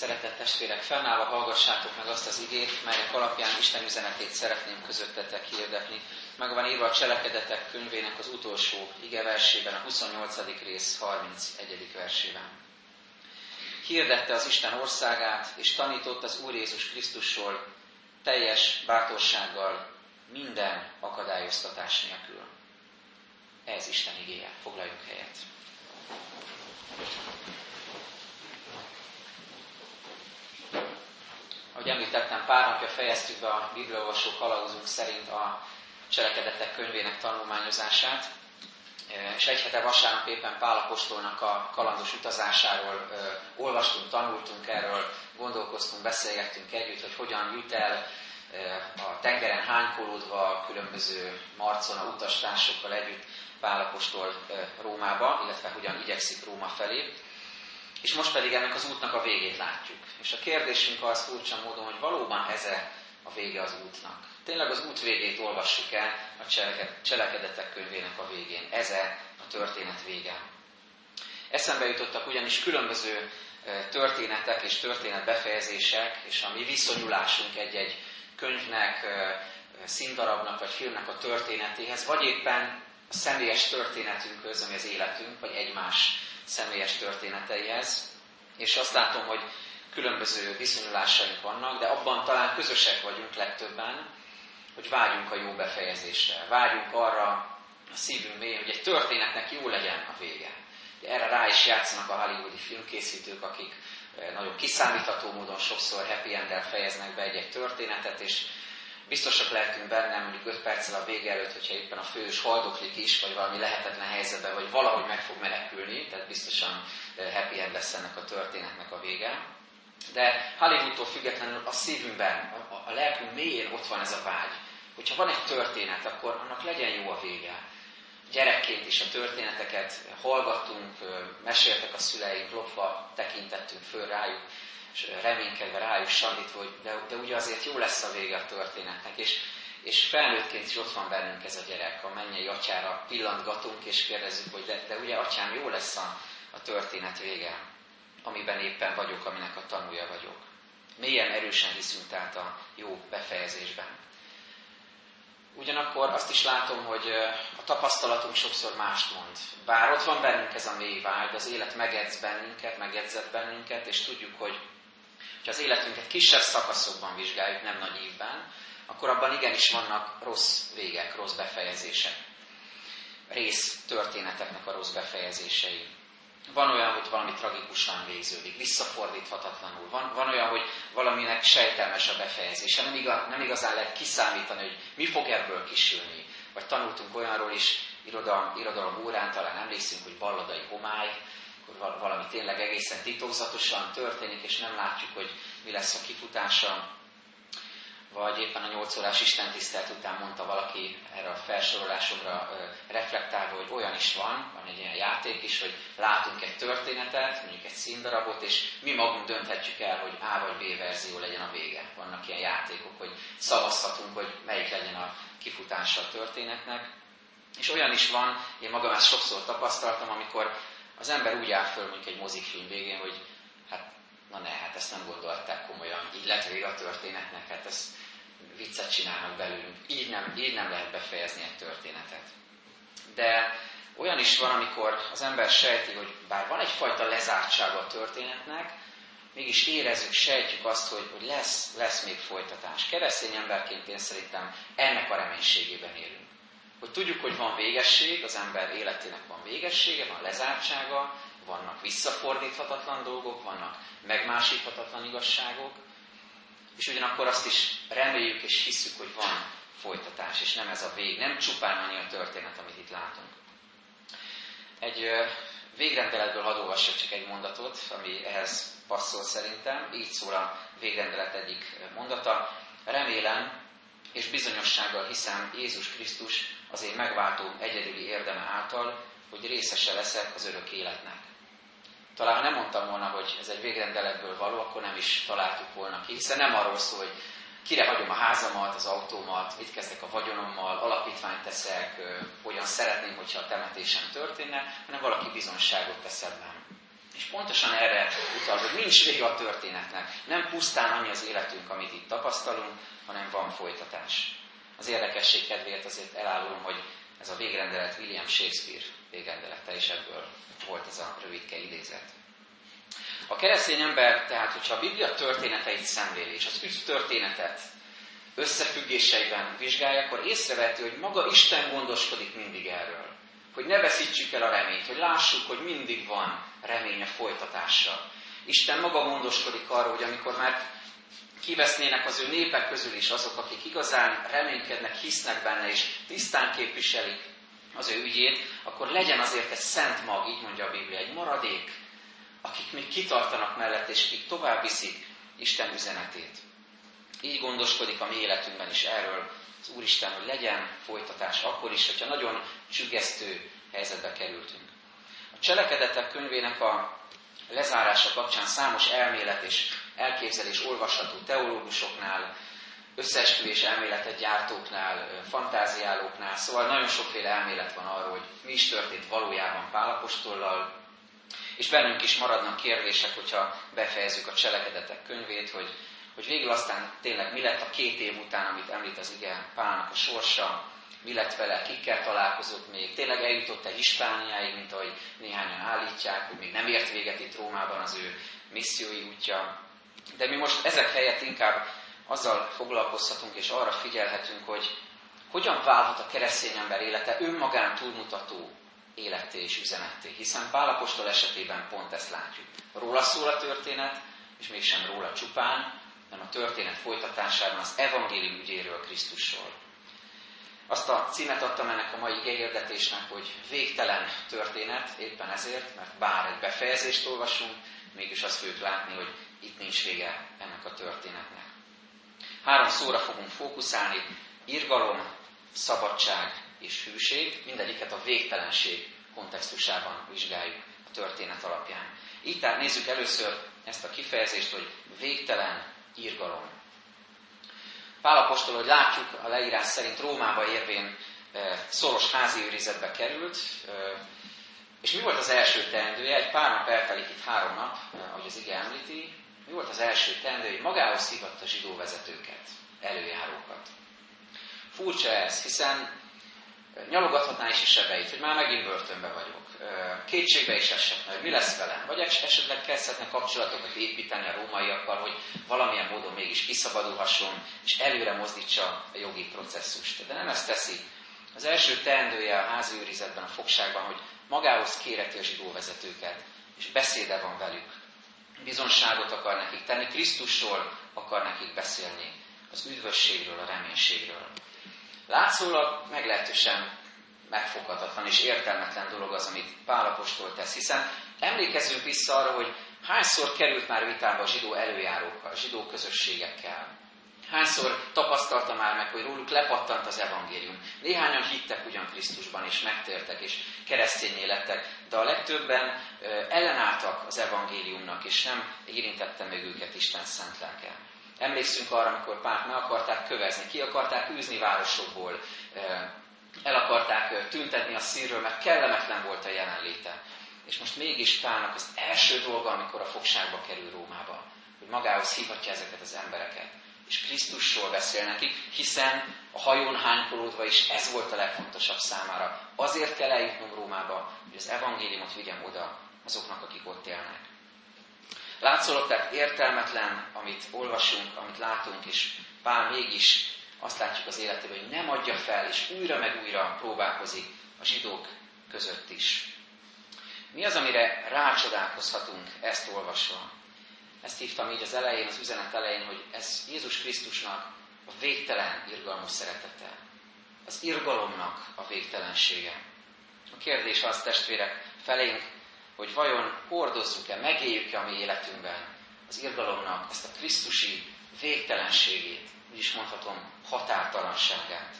Szeretett testvérek, fennállva hallgassátok meg azt az igét, melynek alapján Isten üzenetét szeretném közöttetek hirdetni. Meg van írva a cselekedetek könyvének az utolsó ige versében, a 28. rész 31. versében. Hirdette az Isten országát, és tanított az Úr Jézus Krisztusról teljes bátorsággal, minden akadályoztatás nélkül. Ez Isten igéje. Foglaljunk helyet. Ahogy említettem, pár napja fejeztük be a bibliolvasó kalauzunk szerint a cselekedetek könyvének tanulmányozását, és egy hete vasárnap éppen Pálapostolnak a kalandos utazásáról ö, olvastunk, tanultunk erről, gondolkoztunk, beszélgettünk együtt, hogy hogyan jut el ö, a tengeren hánykolódva különböző marcona utastársokkal együtt Pálapostól Rómába, illetve hogyan igyekszik Róma felé. És most pedig ennek az útnak a végét látjuk. És a kérdésünk az furcsa módon, hogy valóban ez -e a vége az útnak. Tényleg az út végét olvassuk el a cselekedetek könyvének a végén. ez -e a történet vége. Eszembe jutottak ugyanis különböző történetek és történet befejezések, és a mi viszonyulásunk egy-egy könyvnek, színdarabnak vagy filmnek a történetéhez, vagy éppen a személyes történetünkhöz, ami az életünk, vagy egymás személyes történeteihez. És azt látom, hogy különböző viszonyulásaink vannak, de abban talán közösek vagyunk legtöbben, hogy vágyunk a jó befejezésre. Vágyunk arra a szívünk mély, hogy egy történetnek jó legyen a vége. Erre rá is játszanak a hollywoodi filmkészítők, akik eh, nagyon kiszámítható módon sokszor happy end fejeznek be egy-egy történetet, és biztosak lehetünk benne mondjuk 5 perccel a vége előtt, hogyha éppen a fős haldoklik is, vagy valami lehetetlen helyzetben, vagy valahogy meg fog menekülni, tehát biztosan eh, happy end lesz ennek a történetnek a vége. De Hollywoodtól függetlenül a szívünkben, a, a lelkünk mélyén ott van ez a vágy. Hogyha van egy történet, akkor annak legyen jó a vége. Gyerekként is a történeteket hallgattunk, meséltek a szüleink, lopva tekintettünk föl rájuk, és reménykedve rájuk sandítva, hogy de, de ugye azért jó lesz a vége a történetnek. És, és felnőttként is ott van bennünk ez a gyerek, a mennyei atyára pillantgatunk, és kérdezzük, hogy de, de ugye atyám, jó lesz a, a történet vége, amiben éppen vagyok, aminek a tanúja vagyok. Mélyen erősen hiszünk tehát a jó befejezésben. Ugyanakkor azt is látom, hogy a tapasztalatunk sokszor mást mond. Bár ott van bennünk ez a mély vágy, az élet megedz bennünket, megedzett bennünket, és tudjuk, hogy ha az életünket kisebb szakaszokban vizsgáljuk, nem nagy évben, akkor abban igenis vannak rossz végek, rossz befejezések. Rész történeteknek a rossz befejezései. Van olyan, hogy valami tragikusan végződik, visszafordíthatatlanul. Van, van olyan, hogy valaminek sejtelmes a befejezése. Nem, igaz, nem igazán lehet kiszámítani, hogy mi fog ebből kisülni. Vagy tanultunk olyanról is, irodalom, irodalom órán talán emlékszünk, hogy balladai homály, akkor valami tényleg egészen titokzatosan történik, és nem látjuk, hogy mi lesz a kifutása vagy éppen a nyolc órás istentisztelt után mondta valaki erre a felsorolásomra reflektálva, hogy olyan is van, van egy ilyen játék is, hogy látunk egy történetet, mondjuk egy színdarabot, és mi magunk dönthetjük el, hogy A vagy B verzió legyen a vége. Vannak ilyen játékok, hogy szavazhatunk, hogy melyik legyen a kifutása a történetnek. És olyan is van, én magam ezt sokszor tapasztaltam, amikor az ember úgy áll föl mondjuk egy mozifilm végén, hogy hát na ne, hát ezt nem gondolták komolyan, így lett vége a történetnek, hát ezt viccet csinálnak belőlünk. Így nem, így nem lehet befejezni egy történetet. De olyan is van, amikor az ember sejti, hogy bár van egyfajta lezártsága a történetnek, mégis érezzük, sejtjük azt, hogy, hogy lesz, lesz még folytatás. Keresztény emberként én szerintem ennek a reménységében élünk. Hogy tudjuk, hogy van végesség, az ember életének van végessége, van lezártsága, vannak visszafordíthatatlan dolgok, vannak megmásíthatatlan igazságok, és ugyanakkor azt is reméljük és hisszük, hogy van folytatás, és nem ez a vég, nem csupán annyi a történet, amit itt látunk. Egy végrendeletből hadd csak egy mondatot, ami ehhez passzol szerintem. Így szól a végrendelet egyik mondata. Remélem, és bizonyossággal hiszem Jézus Krisztus az én megváltó egyedüli érdeme által, hogy részese leszek az örök életnek. Talán ha nem mondtam volna, hogy ez egy végrendeletből való, akkor nem is találtuk volna ki, hiszen nem arról szól, hogy kire hagyom a házamat, az autómat, mit kezdek a vagyonommal, alapítványt teszek, hogyan szeretném, hogyha a temetésem történne, hanem valaki bizonságot tesz ebben. És pontosan erre utal, hogy nincs vége a történetnek. Nem pusztán annyi az életünk, amit itt tapasztalunk, hanem van folytatás. Az érdekesség kedvéért azért elállom, hogy ez a végrendelet William Shakespeare végrendelete, és ebből volt ez a rövidke idézet. A keresztény ember, tehát, hogyha a Biblia történeteit szemléli, és az ügy történetet összefüggéseiben vizsgálja, akkor észreveti, hogy maga Isten gondoskodik mindig erről. Hogy ne veszítsük el a reményt, hogy lássuk, hogy mindig van remény a folytatással. Isten maga gondoskodik arról, hogy amikor már kivesznének az ő népek közül is azok, akik igazán reménykednek, hisznek benne, és tisztán képviselik az ő ügyét, akkor legyen azért egy szent mag, így mondja a Biblia, egy maradék, akik még kitartanak mellett, és akik tovább viszik Isten üzenetét. Így gondoskodik a mi életünkben is erről az Úristen, hogy legyen folytatás akkor is, hogyha nagyon csüggesztő helyzetbe kerültünk. A cselekedetek könyvének a lezárása kapcsán számos elmélet és elképzelés olvasható teológusoknál, összeesküvés elméletet gyártóknál, fantáziálóknál, szóval nagyon sokféle elmélet van arról, hogy mi is történt valójában Pálapostollal, és bennünk is maradnak kérdések, hogyha befejezzük a cselekedetek könyvét, hogy, hogy végül aztán tényleg mi lett a két év után, amit említ az igen Pálnak a sorsa, mi lett vele, kikkel találkozott még, tényleg eljutott-e Hispániáig, mint ahogy néhányan állítják, hogy még nem ért véget itt Rómában az ő missziói útja. De mi most ezek helyett inkább azzal foglalkozhatunk és arra figyelhetünk, hogy hogyan válhat a keresztény ember élete önmagán túlmutató életté és üzenetté. Hiszen Pálapostól esetében pont ezt látjuk. Róla szól a történet, és mégsem róla csupán, hanem a történet folytatásában az evangélium ügyéről Krisztusról. Azt a címet adtam ennek a mai igehirdetésnek, hogy végtelen történet, éppen ezért, mert bár egy befejezést olvasunk, mégis azt fogjuk látni, hogy itt nincs vége ennek a történetnek. Három szóra fogunk fókuszálni, irgalom, szabadság és hűség, mindegyiket a végtelenség kontextusában vizsgáljuk a történet alapján. Így tehát nézzük először ezt a kifejezést, hogy végtelen irgalom. Pálapostól, hogy látjuk, a leírás szerint Rómába érvén eh, szoros házi őrizetbe került, eh, és mi volt az első teendője? Egy pár nap eltelik itt három nap, eh, ahogy az ige említi. Mi volt az első teendője? Hogy magához hívatta zsidó vezetőket, előjárókat. Furcsa ez, hiszen nyalogathatná is a sebeit, hogy már megint börtönbe vagyok. Kétségbe is eshetne, hogy mi lesz velem. Vagy esetleg kezdhetne kapcsolatokat építeni a rómaiakkal, hogy valamilyen módon mégis kiszabadulhasson, és előre mozdítsa a jogi processzust. De nem ezt teszi. Az első teendője a házi őrizetben, a fogságban, hogy magához kéreti a zsidó vezetőket, és beszéde van velük. Bizonságot akar nekik tenni, Krisztusról akar nekik beszélni, az üdvösségről, a reménységről. Látszólag meglehetősen megfoghatatlan és értelmetlen dolog az, amit Pálapostól tesz, hiszen emlékezzünk vissza arra, hogy hányszor került már vitába a zsidó előjárókkal, a zsidó közösségekkel. Hányszor tapasztalta már meg, hogy róluk lepattant az evangélium. Néhányan hittek ugyan Krisztusban, és megtértek, és keresztényé lettek, de a legtöbben ellenálltak az evangéliumnak, és nem érintette meg őket Isten szent lelke. Emlékszünk arra, amikor Párt meg akarták kövezni, ki akarták űzni városokból, el akarták tüntetni a szírről, mert kellemetlen volt a jelenléte. És most mégis Pálnak az első dolga, amikor a fogságba kerül Rómába, hogy magához hívhatja ezeket az embereket. És Krisztusról beszél nekik, hiszen a hajón hánykolódva is ez volt a legfontosabb számára. Azért kell eljutnom Rómába, hogy az evangéliumot vigyem oda azoknak, akik ott élnek. Látszólag tehát értelmetlen, amit olvasunk, amit látunk, és Pál mégis azt látjuk az életében, hogy nem adja fel, és újra meg újra próbálkozik a zsidók között is. Mi az, amire rácsodálkozhatunk ezt olvasva? Ezt hívtam így az elején, az üzenet elején, hogy ez Jézus Krisztusnak a végtelen irgalmas szeretete. Az irgalomnak a végtelensége. A kérdés az, testvérek, felénk, hogy vajon hordozzuk-e, megéljük-e a mi életünkben az irgalomnak ezt a Krisztusi végtelenségét, úgy is mondhatom, határtalanságát.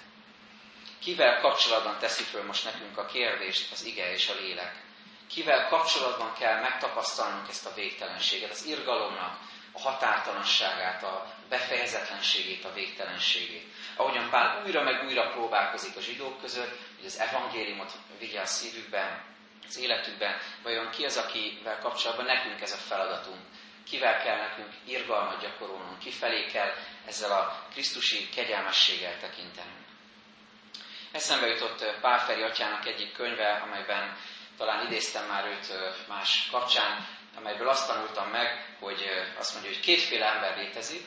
Kivel kapcsolatban teszi föl most nekünk a kérdést az ige és a lélek? Kivel kapcsolatban kell megtapasztalnunk ezt a végtelenséget, az irgalomnak a határtalanságát, a befejezetlenségét, a végtelenségét. Ahogyan Pál újra meg újra próbálkozik a zsidók között, hogy az evangéliumot vigye a szívükben, az életükben, vajon ki az, akivel kapcsolatban nekünk ez a feladatunk, kivel kell nekünk irgalmat gyakorolnunk, kifelé kell ezzel a Krisztusi kegyelmességgel tekintenünk. Eszembe jutott Pálferi atyának egyik könyve, amelyben talán idéztem már őt más kapcsán, amelyből azt tanultam meg, hogy azt mondja, hogy kétféle ember létezik,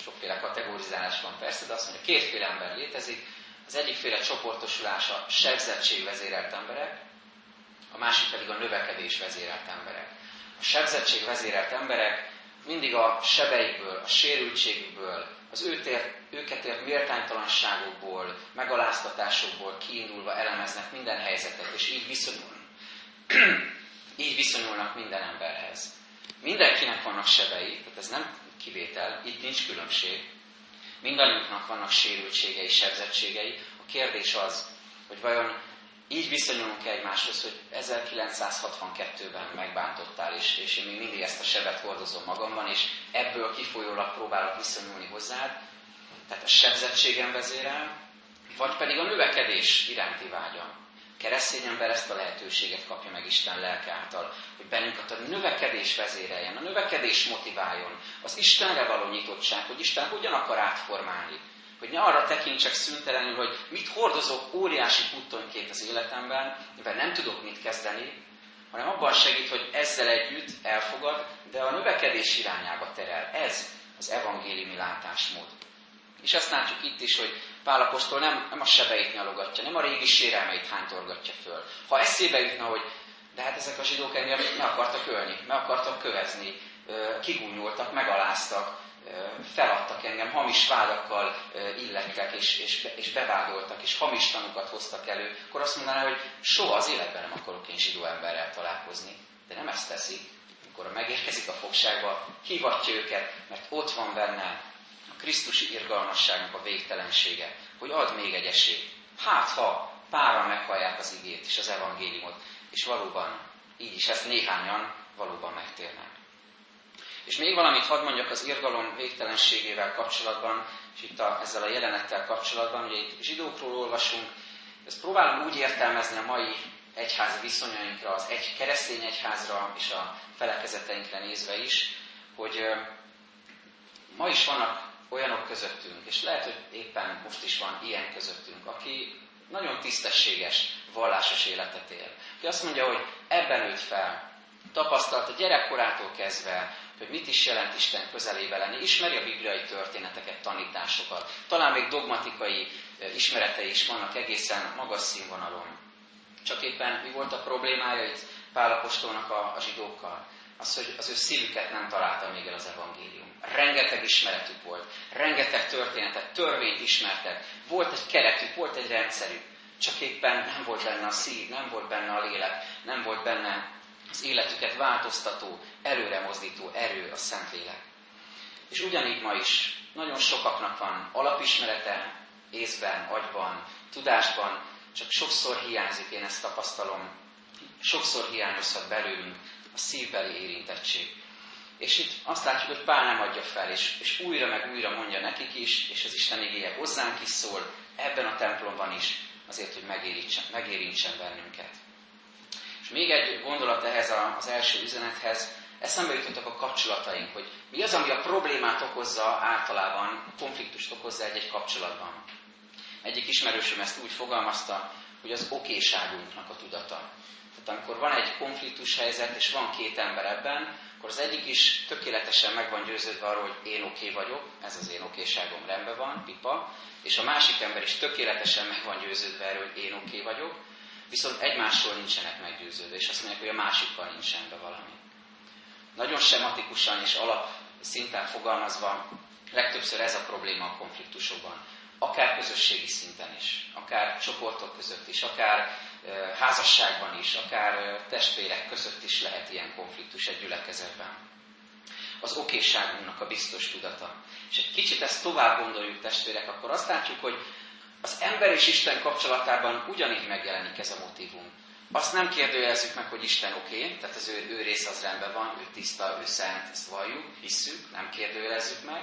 sokféle kategorizálás van persze, de azt mondja, kétféle ember létezik, az egyikféle csoportosulás a sebzettség vezérelt emberek, a másik pedig a növekedés vezérelt emberek. A sebzettség vezérelt emberek mindig a sebeikből, a sérültségükből, az őt ért, őket ért méltánytalanságokból, megaláztatásokból kiindulva elemeznek minden helyzetet, és így viszonyulnak. így viszonyulnak minden emberhez. Mindenkinek vannak sebei, tehát ez nem kivétel, itt nincs különbség. Mindannyiunknak vannak sérültségei, sebzettségei. A kérdés az, hogy vajon így viszonyulunk egymáshoz, hogy 1962-ben megbántottál, és, és én még mindig ezt a sebet hordozom magamban, és ebből kifolyólag próbálok viszonyulni hozzád, tehát a sebzettségem vezérel, vagy pedig a növekedés iránti vágyam. Keresztény ember ezt a lehetőséget kapja meg Isten lelke által, hogy bennünket a növekedés vezéreljen, a növekedés motiváljon, az Istenre való nyitottság, hogy Isten hogyan akar átformálni, hogy ne arra tekintsek szüntelenül, hogy mit hordozok óriási puttonyként az életemben, mivel nem tudok mit kezdeni, hanem abban segít, hogy ezzel együtt elfogad, de a növekedés irányába terel. Ez az evangéliumi látásmód. És azt látjuk itt is, hogy Pálapostól nem, nem a sebeit nyalogatja, nem a régi sérelmeit hántorgatja föl. Ha eszébe jutna, hogy de hát ezek a zsidók engem meg akartak ölni, meg akartak kövezni, kigúnyoltak, megaláztak, feladtak engem, hamis vádakkal illettek, és, és, és bevádoltak, és hamis tanukat hoztak elő, akkor azt mondaná, hogy soha az életben nem akarok én zsidó emberrel találkozni. De nem ezt teszik. Amikor megérkezik a fogságba, hivatja őket, mert ott van benne a Krisztusi irgalmasságnak a végtelensége, hogy ad még egy esélyt. Hát, ha páran meghallják az igét és az evangéliumot, és valóban így is ezt néhányan valóban megtérnek. És még valamit hadd mondjak az irgalom végtelenségével kapcsolatban, és itt a, ezzel a jelenettel kapcsolatban, ugye itt zsidókról olvasunk, ezt próbálom úgy értelmezni a mai egyház viszonyainkra, az egy keresztény egyházra és a felekezeteinkre nézve is, hogy ma is vannak olyanok közöttünk, és lehet, hogy éppen most is van ilyen közöttünk, aki nagyon tisztességes, vallásos életet él. Aki azt mondja, hogy ebben nőtt fel, tapasztalta gyerekkorától kezdve, hogy mit is jelent Isten közelébe lenni, ismeri a bibliai történeteket, tanításokat, talán még dogmatikai ismeretei is vannak egészen magas színvonalon. Csak éppen mi volt a problémája itt Pálapostolnak a, a zsidókkal? Az, hogy az ő szívüket nem találta még el az evangélium. Rengeteg ismeretük volt, rengeteg történetet, törvényt ismertek, volt egy keretük, volt egy rendszerük, csak éppen nem volt benne a szív, nem volt benne a lélek, nem volt benne az életüket változtató, előre mozdító erő a Szentlélek. És ugyanígy ma is nagyon sokaknak van alapismerete, észben, agyban, tudásban, csak sokszor hiányzik, én ezt tapasztalom, sokszor hiányozhat belőlünk a szívbeli érintettség. És itt azt látjuk, hogy Pál nem adja fel, és, és újra meg újra mondja nekik is, és az Isten igéje hozzánk is szól, ebben a templomban is, azért, hogy megérintsen, megérintsen bennünket. És még egy gondolat ehhez az első üzenethez, eszembe jutottak a kapcsolataink, hogy mi az, ami a problémát okozza általában, konfliktust okozza egy-egy kapcsolatban. Egyik ismerősöm ezt úgy fogalmazta, hogy az okéságunknak a tudata. Tehát amikor van egy konfliktus helyzet, és van két ember ebben, akkor az egyik is tökéletesen meg van győződve arról, hogy én oké okay vagyok, ez az én okéságom rendben van, pipa, és a másik ember is tökéletesen meg van győződve erről, hogy én oké okay vagyok, viszont egymásról nincsenek meggyőződve, és azt mondják, hogy a másikkal nincsen be valami. Nagyon sematikusan és alap szinten fogalmazva, legtöbbször ez a probléma a konfliktusokban. Akár közösségi szinten is, akár csoportok között is, akár házasságban is, akár testvérek között is lehet ilyen konfliktus egy gyülekezetben. Az okéságunknak a biztos tudata. És egy kicsit ezt tovább gondoljuk, testvérek, akkor azt látjuk, hogy az ember és Isten kapcsolatában ugyanígy megjelenik ez a motivum. Azt nem kérdőjelezzük meg, hogy Isten oké, okay, tehát az ő, ő rész az rendben van, ő tiszta, ő szent, ezt valljuk, hisszük, nem kérdőjelezzük meg.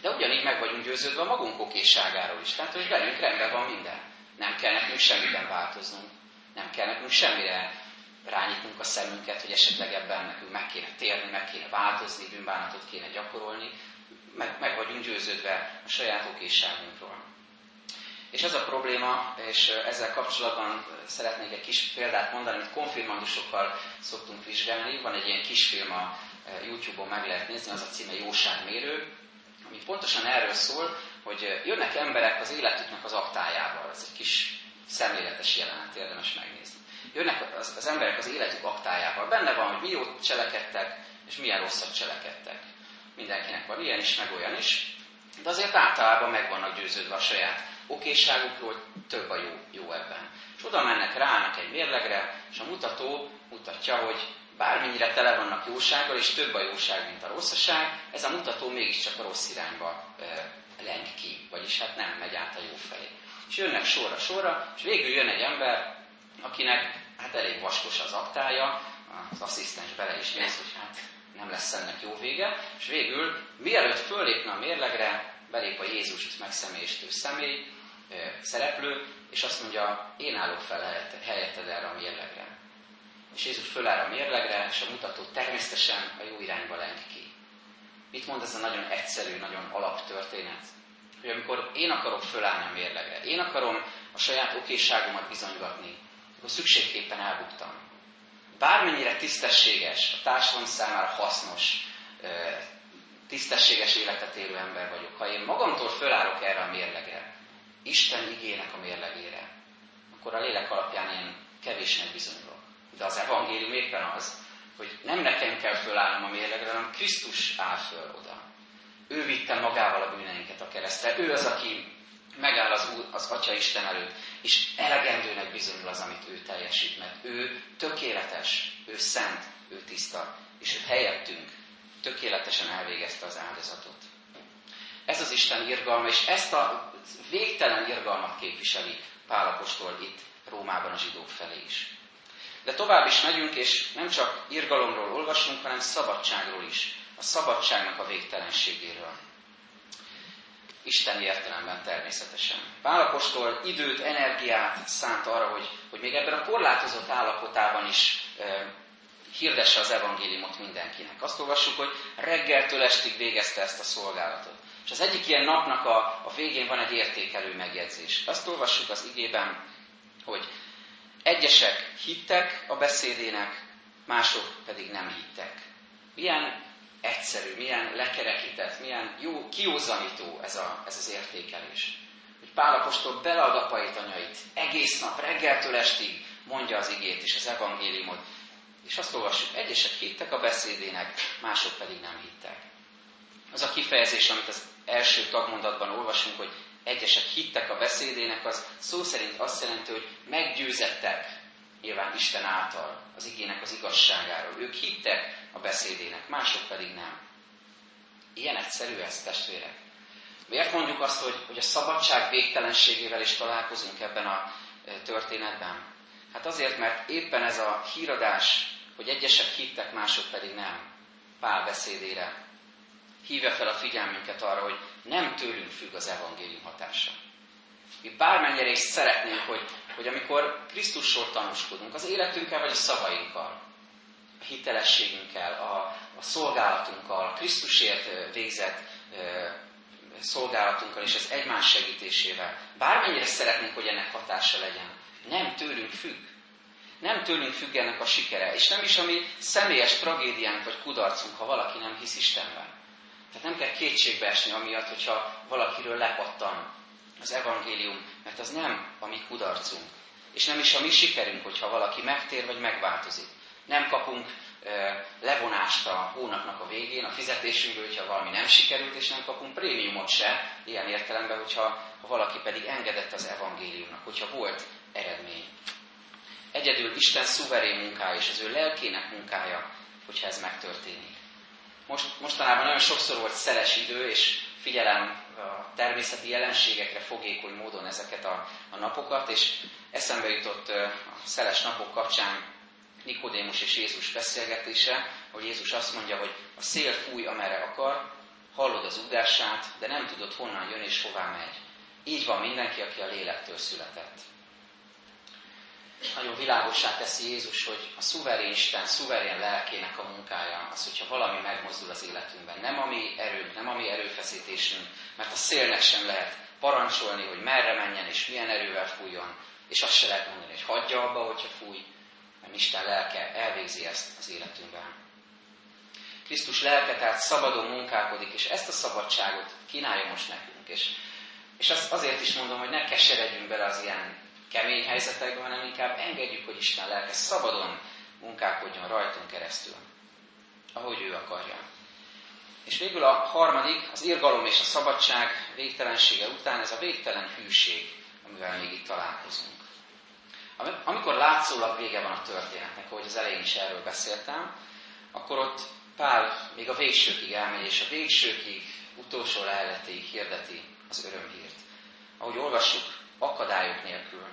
De ugyanígy meg vagyunk győződve a magunk okéságáról is. Tehát, hogy velünk rendben van minden. Nem kell nekünk semmiben változnunk. Nem kell nekünk semmire rányítunk a szemünket, hogy esetleg ebben nekünk meg kéne térni, meg kéne változni, bűnbánatot kéne gyakorolni, meg, meg vagyunk győződve a saját okésságunkról. És ez a probléma, és ezzel kapcsolatban szeretnék egy kis példát mondani, amit konfirmandusokkal szoktunk vizsgálni. Van egy ilyen kisfilm a YouTube-on meg lehet nézni, az a címe Jóságmérő, ami pontosan erről szól, hogy jönnek emberek az életüknek az aktájával. Ez egy kis szemléletes jelenet, érdemes megnézni. Jönnek az, az emberek az életük aktájával. Benne van, hogy mi jót cselekedtek, és milyen rosszat cselekedtek. Mindenkinek van ilyen is, meg olyan is. De azért általában meg vannak győződve a saját okéságukról, több a jó, jó ebben. És oda mennek, ráállnak egy mérlegre, és a mutató mutatja, hogy bármennyire tele vannak jósággal, és több a jóság, mint a rosszaság, ez a mutató mégiscsak a rossz irányba e, leng ki, vagyis hát nem megy át a jó felé. És jönnek sorra-sorra, és végül jön egy ember, akinek hát elég vaskos az aktája, az asszisztens bele is néz, hogy hát nem lesz ennek jó vége, és végül, mielőtt fölépne a mérlegre, belép a Jézust megszemélyestő személy, szereplő, és azt mondja, én állok fel helyetted erre a mérlegre. És Jézus föláll a mérlegre, és a mutató természetesen a jó irányba leng ki. Mit mond ez a nagyon egyszerű, nagyon alaptörténet? Hogy amikor én akarok fölállni a mérlegre, én akarom a saját okésságomat bizonygatni, akkor szükségképpen elbuktam. Bármennyire tisztességes, a társadalom számára hasznos, tisztességes életet élő ember vagyok, ha én magamtól fölállok erre a mérlegre, Isten igének a mérlegére, akkor a lélek alapján én kevésnek bizonyulok. De az evangélium éppen az, hogy nem nekem kell fölállnom a mérlegre, hanem Krisztus áll föl oda. Ő vitte magával a bűneinket a keresztre. Ő az, aki megáll az, az Atya Isten előtt, és elegendőnek bizonyul az, amit ő teljesít, mert ő tökéletes, ő szent, ő tiszta, és ő helyettünk tökéletesen elvégezte az áldozatot. Ez az Isten irgalma, és ezt a végtelen irgalmat képviseli Pálapostól itt Rómában a zsidók felé is. De tovább is megyünk, és nem csak irgalomról olvasunk, hanem szabadságról is. A szabadságnak a végtelenségéről. Isten értelemben természetesen. Pálapostól időt, energiát szánt arra, hogy, hogy még ebben a korlátozott állapotában is hirdesse az evangéliumot mindenkinek. Azt olvassuk, hogy reggeltől estig végezte ezt a szolgálatot. És az egyik ilyen napnak a, a végén van egy értékelő megjegyzés. Azt olvassuk az igében, hogy egyesek hittek a beszédének, mások pedig nem hittek. Milyen egyszerű, milyen lekerekített, milyen jó, kiózanító ez, a, ez az értékelés. Hogy Pálapostól belead apait, anyait, egész nap, reggeltől estig mondja az igét és az evangéliumot. És azt olvassuk, egyesek hittek a beszédének, mások pedig nem hittek. Az a kifejezés, amit az első tagmondatban olvasunk, hogy egyesek hittek a beszédének, az szó szerint azt jelenti, hogy meggyőzettek nyilván Isten által, az igének az igazságáról. Ők hittek a beszédének, mások pedig nem. Ilyen egyszerű ez, testvérek. Miért mondjuk azt, hogy, hogy a szabadság végtelenségével is találkozunk ebben a e, történetben? Hát azért, mert éppen ez a híradás, hogy egyesek hittek, mások pedig nem, Pál beszédére hívja fel a figyelmünket arra, hogy nem tőlünk függ az evangélium hatása. Mi bármennyire is szeretnénk, hogy, hogy amikor Krisztusról tanúskodunk, az életünkkel vagy a szavainkkal, a hitelességünkkel, a, a szolgálatunkkal, a Krisztusért végzett szolgálatunkkal és az egymás segítésével, bármennyire szeretnénk, hogy ennek hatása legyen, nem tőlünk függ. Nem tőlünk függ ennek a sikere, és nem is a mi személyes tragédiánk vagy kudarcunk, ha valaki nem hisz Istenben. Tehát nem kell kétségbe esni amiatt, hogyha valakiről lepattan az evangélium, mert az nem a mi kudarcunk. És nem is a mi sikerünk, hogyha valaki megtér vagy megváltozik. Nem kapunk e, levonást a hónapnak a végén, a fizetésünkből, hogyha valami nem sikerült, és nem kapunk prémiumot se, ilyen értelemben, hogyha ha valaki pedig engedett az evangéliumnak, hogyha volt eredmény. Egyedül Isten szuverén munkája és az ő lelkének munkája, hogyha ez megtörténik. Most, mostanában nagyon sokszor volt szeles idő, és figyelem a természeti jelenségekre fogékony módon ezeket a, a napokat, és eszembe jutott a szeles napok kapcsán Nikodémus és Jézus beszélgetése, hogy Jézus azt mondja, hogy a szél fúj, amerre akar, hallod az ugását, de nem tudod honnan jön és hová megy. Így van mindenki, aki a lélektől született. Nagyon világosá teszi Jézus, hogy a szuverén Isten, szuverén lelkének a munkája az, hogyha valami megmozdul az életünkben. Nem a mi erőnk, nem a mi erőfeszítésünk, mert a szélnek sem lehet parancsolni, hogy merre menjen és milyen erővel fújjon, és azt se lehet mondani, hogy hagyja abba, hogyha fúj, mert Isten lelke elvégzi ezt az életünkben. Krisztus lelke tehát szabadon munkálkodik, és ezt a szabadságot kínálja most nekünk. És, és azt azért is mondom, hogy ne keseredjünk bele az ilyen kemény helyzetekben, hanem inkább engedjük, hogy Isten lelke szabadon munkálkodjon rajtunk keresztül, ahogy ő akarja. És végül a harmadik, az irgalom és a szabadság végtelensége után ez a végtelen hűség, amivel még itt találkozunk. Amikor látszólag vége van a történetnek, ahogy az elején is erről beszéltem, akkor ott Pál még a végsőkig elmegy, és a végsőkig, utolsó leheletéig hirdeti az örömhírt. Ahogy olvassuk, akadályok nélkül.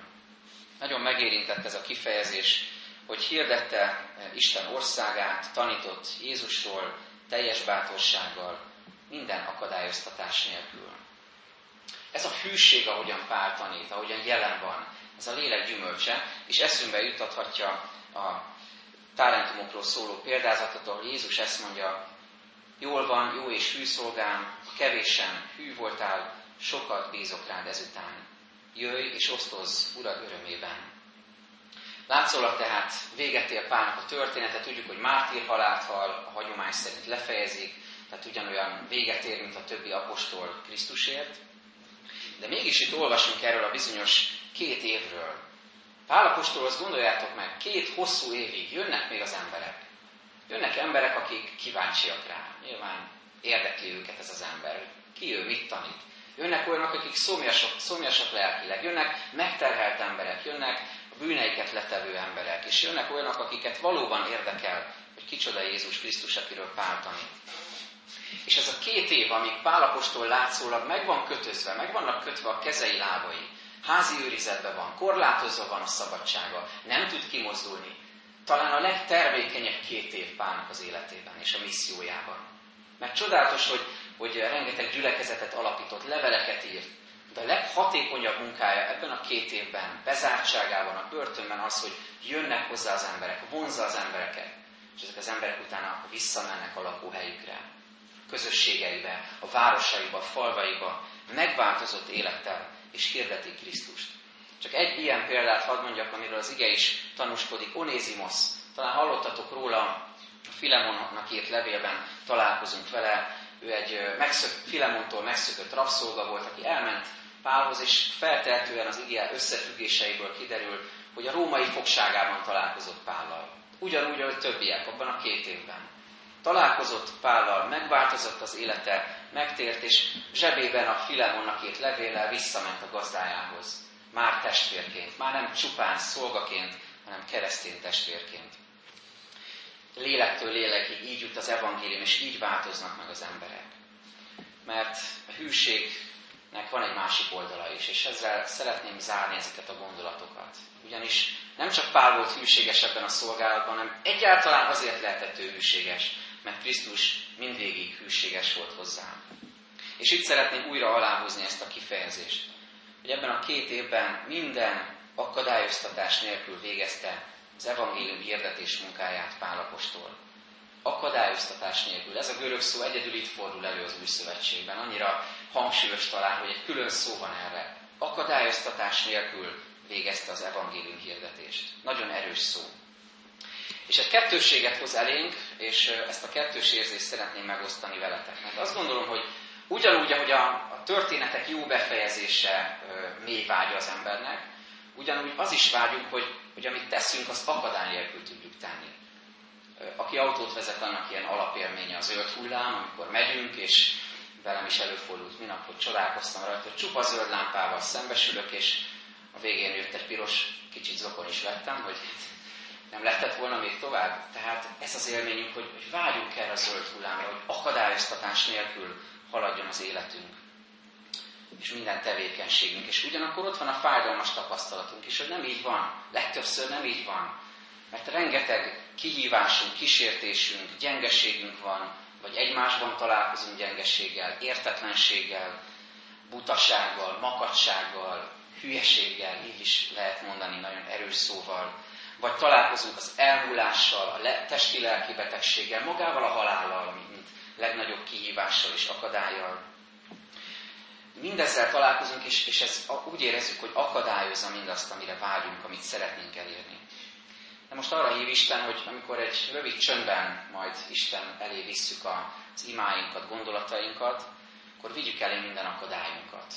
Nagyon megérintett ez a kifejezés, hogy hirdette Isten országát, tanított Jézusról teljes bátorsággal, minden akadályoztatás nélkül. Ez a hűség, ahogyan Pál tanít, ahogyan jelen van, ez a lélek gyümölcse, és eszünkbe jutathatja a talentumokról szóló példázatot, ahol Jézus ezt mondja, jól van, jó és hű kevésen hű voltál, sokat bízok rád ezután. Jöjj és osztozz Urad örömében. Látszólag tehát véget ér Pálnak a története, tudjuk, hogy mártír halált hal, a hagyomány szerint lefejezik, tehát ugyanolyan véget ér, mint a többi apostol Krisztusért. De mégis itt olvasunk erről a bizonyos két évről. Pálapostolhoz gondoljátok meg, két hosszú évig jönnek még az emberek. Jönnek emberek, akik kíváncsiak rá. Nyilván érdekli őket ez az ember. Ki ő, mit tanít. Jönnek olyanok, akik szomjasak, szomjasak lelkileg. Jönnek megterhelt emberek. Jönnek a bűneiket letevő emberek. És jönnek olyanok, akiket valóban érdekel, hogy kicsoda Jézus Krisztus, akiről Pál tanít. És ez a két év, amíg Pálapostól látszólag meg van kötözve, meg vannak kötve a kezei lábai, házi őrizetben van, korlátozva van a szabadsága, nem tud kimozdulni. Talán a legtermékenyebb két év Pálnak az életében és a missziójában. Mert csodálatos, hogy, hogy rengeteg gyülekezetet alapított, leveleket írt, de a leghatékonyabb munkája ebben a két évben, bezártságában, a börtönben az, hogy jönnek hozzá az emberek, vonzza az embereket, és ezek az emberek utána visszamennek a lakóhelyükre, közösségeibe, a városaiba, a falvaiba, megváltozott élettel, és hirdeti Krisztust. Csak egy ilyen példát hadd mondjak, amiről az ige is tanúskodik. Onézimos. Talán hallottatok róla, a Filemonnak írt levélben találkozunk vele. Ő egy megszök, Filemontól megszökött rabszolga volt, aki elment Pálhoz, és feltehetően az ige összefüggéseiből kiderül, hogy a római fogságában találkozott Pállal. Ugyanúgy, ahogy többiek abban a két évben. Találkozott Pállal, megváltozott az élete, megtért, és zsebében a Filemonnak írt levéllel visszament a gazdájához. Már testvérként, már nem csupán szolgaként, hanem keresztény testvérként. Lélektől lélekig így jut az evangélium, és így változnak meg az emberek. Mert a hűségnek van egy másik oldala is, és ezzel szeretném zárni ezeket a gondolatokat. Ugyanis nem csak Pál volt hűséges ebben a szolgálatban, hanem egyáltalán azért lehetett ő hűséges, mert Krisztus mindvégig hűséges volt hozzám. És itt szeretném újra aláhúzni ezt a kifejezést, hogy ebben a két évben minden akadályoztatás nélkül végezte az evangélium hirdetés munkáját Pálapostól. Akadályoztatás nélkül. Ez a görög szó egyedül itt fordul elő az új szövetségben. Annyira hangsúlyos talán, hogy egy külön szó van erre. Akadályoztatás nélkül végezte az evangélium hirdetést. Nagyon erős szó. És egy kettősséget hoz elénk, és ezt a kettős érzést szeretném megosztani veletek. Mert azt gondolom, hogy ugyanúgy, ahogy a, a történetek jó befejezése mély vágya az embernek, ugyanúgy az is vágyunk, hogy, hogy amit teszünk, azt akadály nélkül tudjuk tenni. Aki autót vezet, annak ilyen alapélménye az zöld hullám, amikor megyünk, és velem is előfordult minap, hogy csodálkoztam rajta, hogy csupa zöld lámpával szembesülök, és a végén jött egy piros, kicsit zokon is lettem, hogy nem lehetett volna még tovább. Tehát ez az élményünk, hogy, hogy vágyunk erre a zöld hullámra, hogy akadályoztatás nélkül haladjon az életünk, és minden tevékenységünk. És ugyanakkor ott van a fájdalmas tapasztalatunk is, hogy nem így van. Legtöbbször nem így van. Mert rengeteg kihívásunk, kísértésünk, gyengeségünk van, vagy egymásban találkozunk gyengeséggel, értetlenséggel, butasággal, makadsággal, hülyeséggel, így is lehet mondani nagyon erős szóval, vagy találkozunk az elmúlással, a testi-lelki betegséggel, magával a halállal, mint legnagyobb kihívással és akadályjal. Mindezzel találkozunk, és, és ez úgy érezzük, hogy akadályozza mindazt, amire vágyunk, amit szeretnénk elérni. De most arra hív Isten, hogy amikor egy rövid csöndben majd Isten elé visszük az imáinkat, gondolatainkat, akkor vigyük elé minden akadályunkat,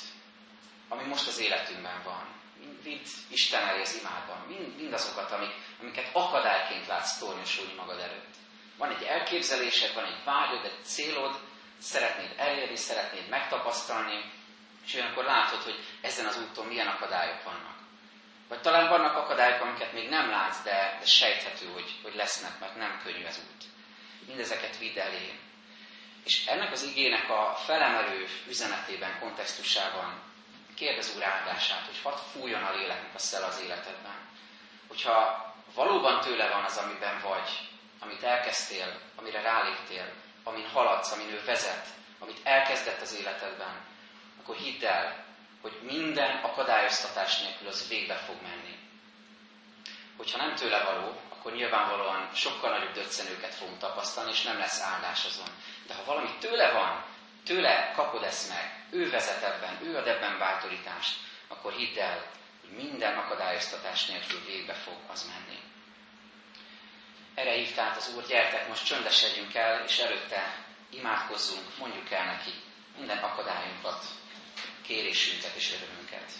ami most az életünkben van. Vidd Isten elé az imádban, mind, mindazokat, amik, amiket akadályként látsz tornyosulni magad előtt. Van egy elképzelésed, van egy vágyod, egy célod, szeretnéd elérni, szeretnéd megtapasztalni, és olyankor látod, hogy ezen az úton milyen akadályok vannak. Vagy talán vannak akadályok, amiket még nem látsz, de, de sejthető, hogy, hogy lesznek, mert nem könnyű ez út. Mindezeket vidd elé. És ennek az igének a felemelő üzenetében, kontextusában kérdez Úr áldását, hogy hadd fújjon a léleknek a szel az életedben. Hogyha valóban tőle van az, amiben vagy, amit elkezdtél, amire ráléptél, amin haladsz, amin ő vezet, amit elkezdett az életedben, akkor hidd el, hogy minden akadályoztatás nélkül az végbe fog menni. Hogyha nem tőle való, akkor nyilvánvalóan sokkal nagyobb döccenőket fogunk tapasztalni, és nem lesz áldás azon. De ha valami tőle van, tőle kapod ezt meg, ő vezet ebben, ő ad ebben bátorítást, akkor hidd el, hogy minden akadályoztatás nélkül végbe fog az menni. Erre hívt át az Úr, gyertek, most csöndesedjünk el, és előtte imádkozzunk, mondjuk el neki minden akadályunkat, kérésünket és örömünket.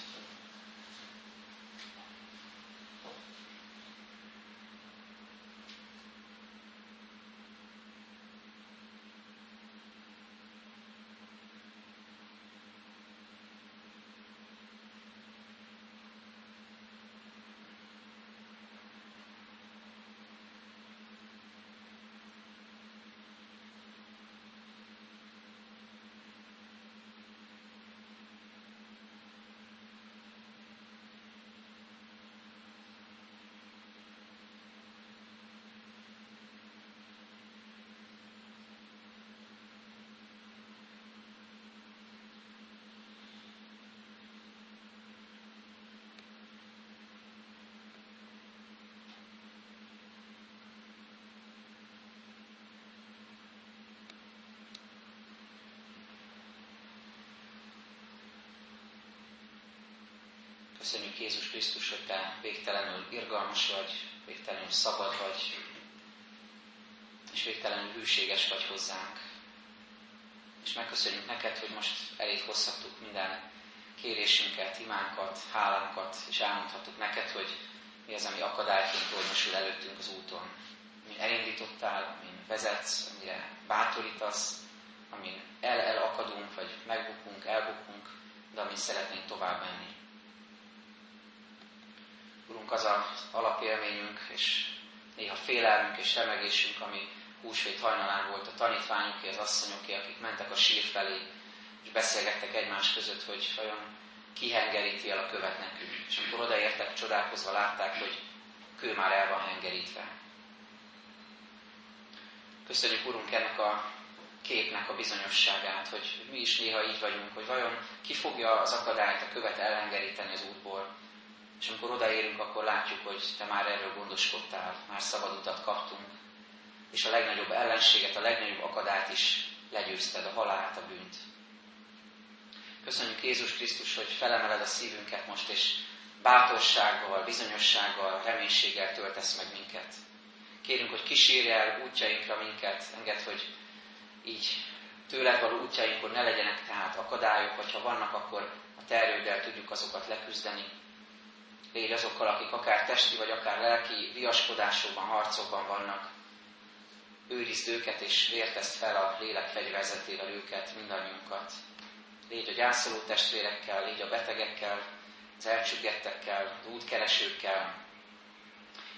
Köszönjük Jézus Krisztus, hogy Te végtelenül irgalmas vagy, végtelenül szabad vagy, és végtelenül hűséges vagy hozzánk. És megköszönjük neked, hogy most elég hozhattuk minden kérésünket, imánkat, hálánkat, és elmondhattuk neked, hogy mi az, ami akadályként tornyosul előttünk az úton. Amin elindítottál, amin vezetsz, amire bátorítasz, amin el-elakadunk, vagy megbukunk, elbukunk, de amin szeretnénk tovább menni. Urunk, az az alapélményünk, és néha félelmünk és remegésünk, ami húsvét hajnalán volt a tanítványoké, az asszonyoké, akik mentek a sír felé, és beszélgettek egymás között, hogy vajon kihengeríti el a követ nekünk. És amikor odaértek, csodálkozva látták, hogy a kő már el van hengerítve. Köszönjük, Urunk, ennek a képnek a bizonyosságát, hogy mi is néha így vagyunk, hogy vajon ki fogja az akadályt, a követ elhengeríteni az útból, és amikor odaérünk, akkor látjuk, hogy te már erről gondoskodtál, már szabad utat kaptunk, és a legnagyobb ellenséget, a legnagyobb akadályt is legyőzted, a halált, a bűnt. Köszönjük Jézus Krisztus, hogy felemeled a szívünket most, és bátorsággal, bizonyossággal, reménységgel töltesz meg minket. Kérünk, hogy kísérj el útjainkra minket, enged, hogy így tőled való útjainkon ne legyenek tehát akadályok, vagy ha vannak, akkor a terőddel tudjuk azokat leküzdeni, Légy azokkal, akik akár testi vagy akár lelki viaskodásokban, harcokban vannak. Őrizd őket és vértezd fel a lélek fegyverzetével őket, mindannyiunkat. Légy a gyászoló testvérekkel, légy a betegekkel, az elcsüggettekkel, az útkeresőkkel.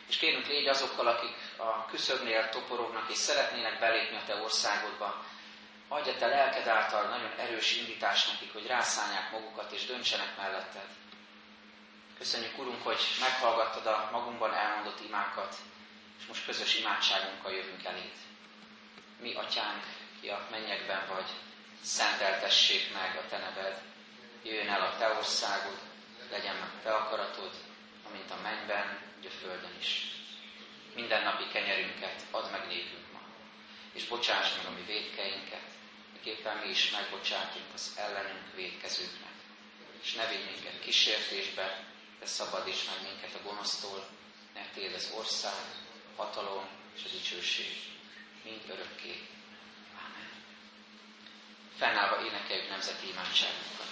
És kérünk, légy azokkal, akik a küszöbnél toporognak és szeretnének belépni a Te országodba. Adj a Te lelked által nagyon erős indítás nekik, hogy rászállják magukat és döntsenek melletted. Köszönjük, Urunk, hogy meghallgattad a magunkban elmondott imákat, és most közös imádságunkkal jövünk eléd. Mi, Atyánk, ki a mennyekben vagy, szenteltessék meg a Te neved, jöjjön el a Te országod, legyen meg te akaratod, amint a mennyben, úgy a földön is. Minden napi kenyerünket add meg nékünk ma, és bocsáss meg a mi védkeinket, miképpen mi is megbocsátunk az ellenünk védkezőknek. És ne vigy minket kísértésbe, de szabadíts meg minket a gonosztól, mert Téd az ország, a hatalom és a dicsőség, mind örökké. Amen. Fennállva énekeljük nemzeti imádságunkat.